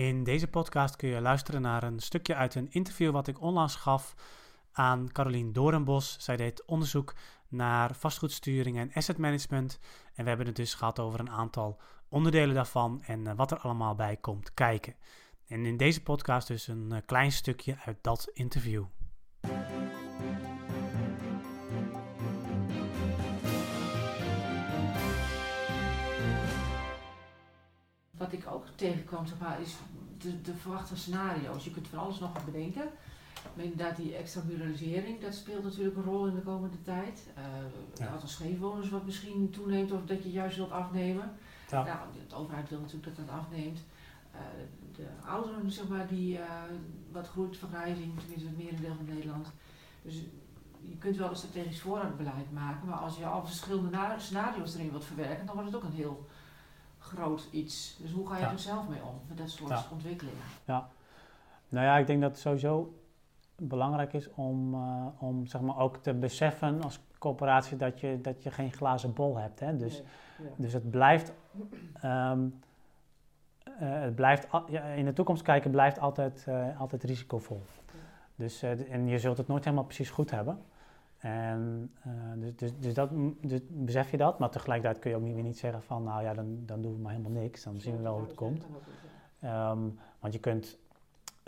In deze podcast kun je luisteren naar een stukje uit een interview wat ik onlangs gaf aan Carolien Doornbos. Zij deed onderzoek naar vastgoedsturing en asset management. En we hebben het dus gehad over een aantal onderdelen daarvan en eh, wat er allemaal bij komt kijken. En in deze podcast dus een eh, klein stukje uit dat interview. Wat ik ook tegenkwam, zeg maar, is de, de verwachte scenario's. Je kunt van alles nog bedenken. Maar inderdaad, die extra muralisering, dat speelt natuurlijk een rol in de komende tijd. Uh, het aantal scheefwoners wat misschien toeneemt of dat je juist wilt afnemen. Ja. Nou, de overheid wil natuurlijk dat dat afneemt. Uh, de ouderen, zeg maar, die uh, wat groeit, vergrijzing, tenminste het merendeel van Nederland. Dus je kunt wel een strategisch voorraadbeleid maken, maar als je al verschillende scenario's erin wilt verwerken, dan wordt het ook een heel groot iets. Dus hoe ga je er zelf mee om, met dat soort ontwikkelingen? Ja, nou ja, ik denk dat het sowieso belangrijk is om, uh, om zeg maar ook te beseffen als corporatie dat je, dat je geen glazen bol hebt. Hè? Dus, dus het blijft, um, uh, het blijft ja, in de toekomst kijken blijft altijd, uh, altijd risicovol. Dus, en je zult het nooit helemaal precies goed hebben. En dus, dus, dus, dat, dus besef je dat, maar tegelijkertijd kun je ook niet, weer niet zeggen van nou ja, dan, dan doen we maar helemaal niks. Dan zien we wel hoe het komt. Um, want je kunt,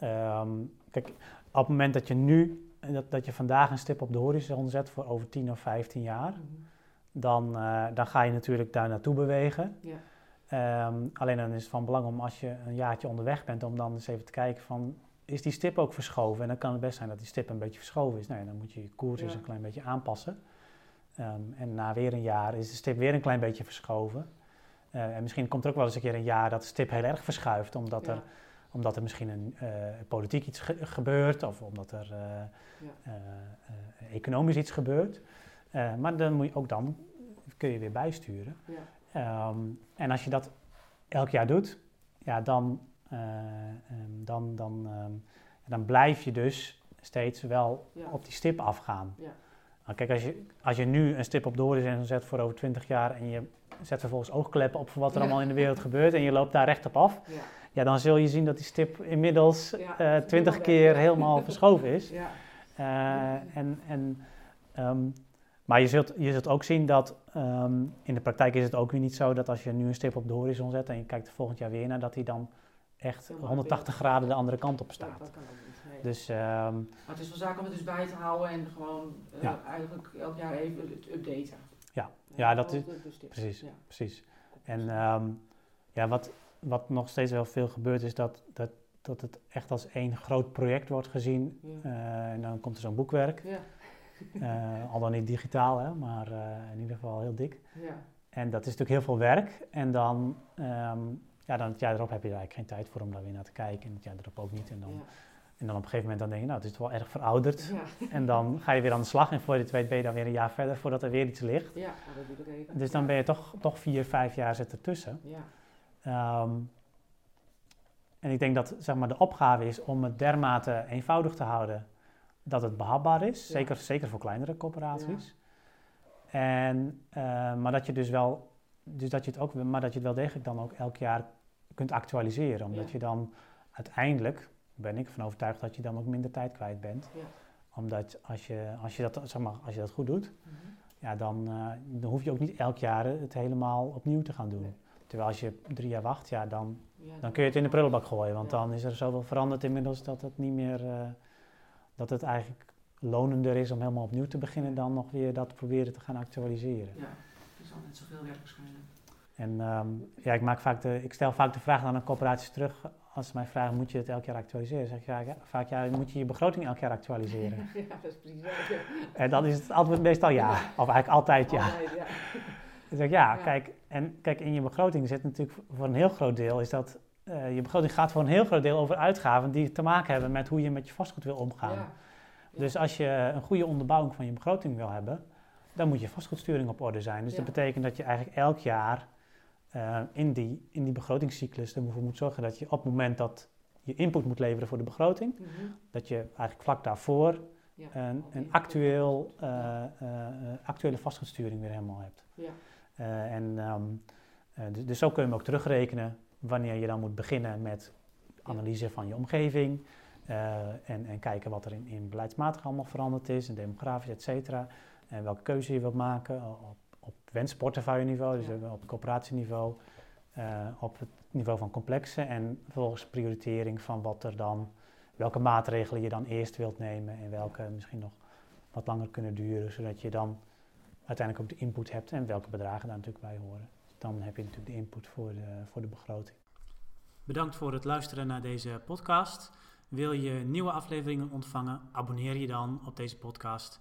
um, kijk, op het moment dat je nu, dat, dat je vandaag een stip op de horizon zet voor over 10 of 15 jaar, mm -hmm. dan, uh, dan ga je natuurlijk daar naartoe bewegen. Ja. Um, alleen dan is het van belang om als je een jaartje onderweg bent, om dan eens even te kijken van, is die stip ook verschoven? En dan kan het best zijn dat die stip een beetje verschoven is. Nou ja, dan moet je je koers ja. eens een klein beetje aanpassen. Um, en na weer een jaar is de stip weer een klein beetje verschoven. Uh, en misschien komt er ook wel eens een keer een jaar dat de stip heel erg verschuift, omdat ja. er omdat er misschien een uh, politiek iets ge gebeurt of omdat er uh, uh, economisch iets gebeurt. maar dan moet je ook dan kun je weer bijsturen. Ja. Um, en als je dat elk jaar doet, ja, dan, um, dan, dan, um, dan blijf je dus steeds wel ja. op die stip afgaan. Nou, kijk, als je, als je nu een stip op de horizon zet voor over 20 jaar en je zet vervolgens oogkleppen op voor wat er allemaal in de wereld gebeurt en je loopt daar recht op af ja, dan zul je zien dat die stip inmiddels twintig ja, uh, keer helemaal verschoven is. Ja. Uh, en, en, um, maar je zult, je zult ook zien dat um, in de praktijk is het ook weer niet zo dat als je nu een stip op de horizon zet en je kijkt er volgend jaar weer naar, dat die dan echt 180 graden de andere kant op staat. niet. Dus, um, maar het is wel zaak om het dus bij te houden en gewoon uh, eigenlijk elk jaar even het updaten. Ja, ja, dat is precies. precies. En ja, wat, wat nog steeds wel veel gebeurt, is dat, dat, dat het echt als één groot project wordt gezien. Uh, en dan komt er zo'n boekwerk. Ja. uh, al dan niet digitaal, hè, maar in ieder geval heel dik. Ja. En dat is natuurlijk heel veel werk. En dan, um, ja, dan het jaar erop heb je er eigenlijk geen tijd voor om daar weer naar te kijken. En het jaar erop ook niet. En dan, ja. en dan op een gegeven moment dan denk je, nou, het is wel erg verouderd. Ja. En dan ga je weer aan de slag. En voor je het weet ben je dan weer een jaar verder voordat er weer iets ligt. Ja, dat doe ik even. Dus dan ben je toch, toch vier, vijf jaar zit ertussen. Ja. Um, en ik denk dat zeg maar, de opgave is om het dermate eenvoudig te houden dat het behapbaar is, zeker, zeker voor kleinere corporaties. En, uh, maar dat je dus wel, dus dat je het ook, maar dat je het wel degelijk dan ook elk jaar kunt actualiseren, omdat ja. je dan uiteindelijk ben ik ervan overtuigd dat je dan ook minder tijd kwijt bent. Omdat als je, als, je dat, zeg maar, als je dat goed doet, mm -hmm. ja, dan, uh, dan hoef je ook niet elk jaar het helemaal opnieuw te gaan doen. Nee. Terwijl als je drie jaar wacht, ja, dan, ja, dan kun je het in de prullenbak gooien. Want ja. dan is er zoveel veranderd inmiddels dat het niet meer, uh, dat het eigenlijk lonender is om helemaal opnieuw te beginnen dan nog weer dat proberen te gaan actualiseren. Is al net zoveel werk waarschijnlijk. En um, ja, ik, maak vaak de, ik stel vaak de vraag aan een corporaties terug. Als ze mij vragen, moet je het elk jaar actualiseren? zeg ik ja, vaak, ja, moet je je begroting elk jaar actualiseren? ja, dat is precies. En dan is het antwoord meestal ja. Of eigenlijk altijd ja. Altijd, ja. Dan zeg ik, ja, Kijk, en kijk, in je begroting zit natuurlijk voor een heel groot deel, is dat uh, je begroting gaat voor een heel groot deel over uitgaven die te maken hebben met hoe je met je vastgoed wil omgaan. Dus als je een goede onderbouwing van je begroting wil hebben, dan moet je vastgoedsturing op orde zijn. Dus dat betekent dat je eigenlijk elk jaar uh, in, die, in die begrotingscyclus ervoor moet zorgen dat je op het moment dat je input moet leveren voor de begroting, mm -hmm. dat je eigenlijk vlak daarvoor een, een actueel, uh, actuele vastgoedsturing weer helemaal hebt. Uh, en, um, uh, dus, dus, zo kun je hem ook terugrekenen wanneer je dan moet beginnen met analyse van je omgeving. en, en kijken wat er in, in beleidsmatig allemaal veranderd is, en demografisch, et cetera. En welke keuze je wilt maken op, op wensportefeuille niveau, dus op coöperatieniveau. op het niveau van complexen en vervolgens prioritering van wat er dan, welke maatregelen je dan eerst wilt nemen en welke misschien nog wat langer kunnen duren, zodat je dan uiteindelijk ook de input hebt en welke bedragen daar natuurlijk bij horen. Dan heb je natuurlijk de input voor de, voor de begroting. Bedankt voor het luisteren naar deze podcast. Wil je nieuwe afleveringen ontvangen? Abonneer je dan op deze podcast.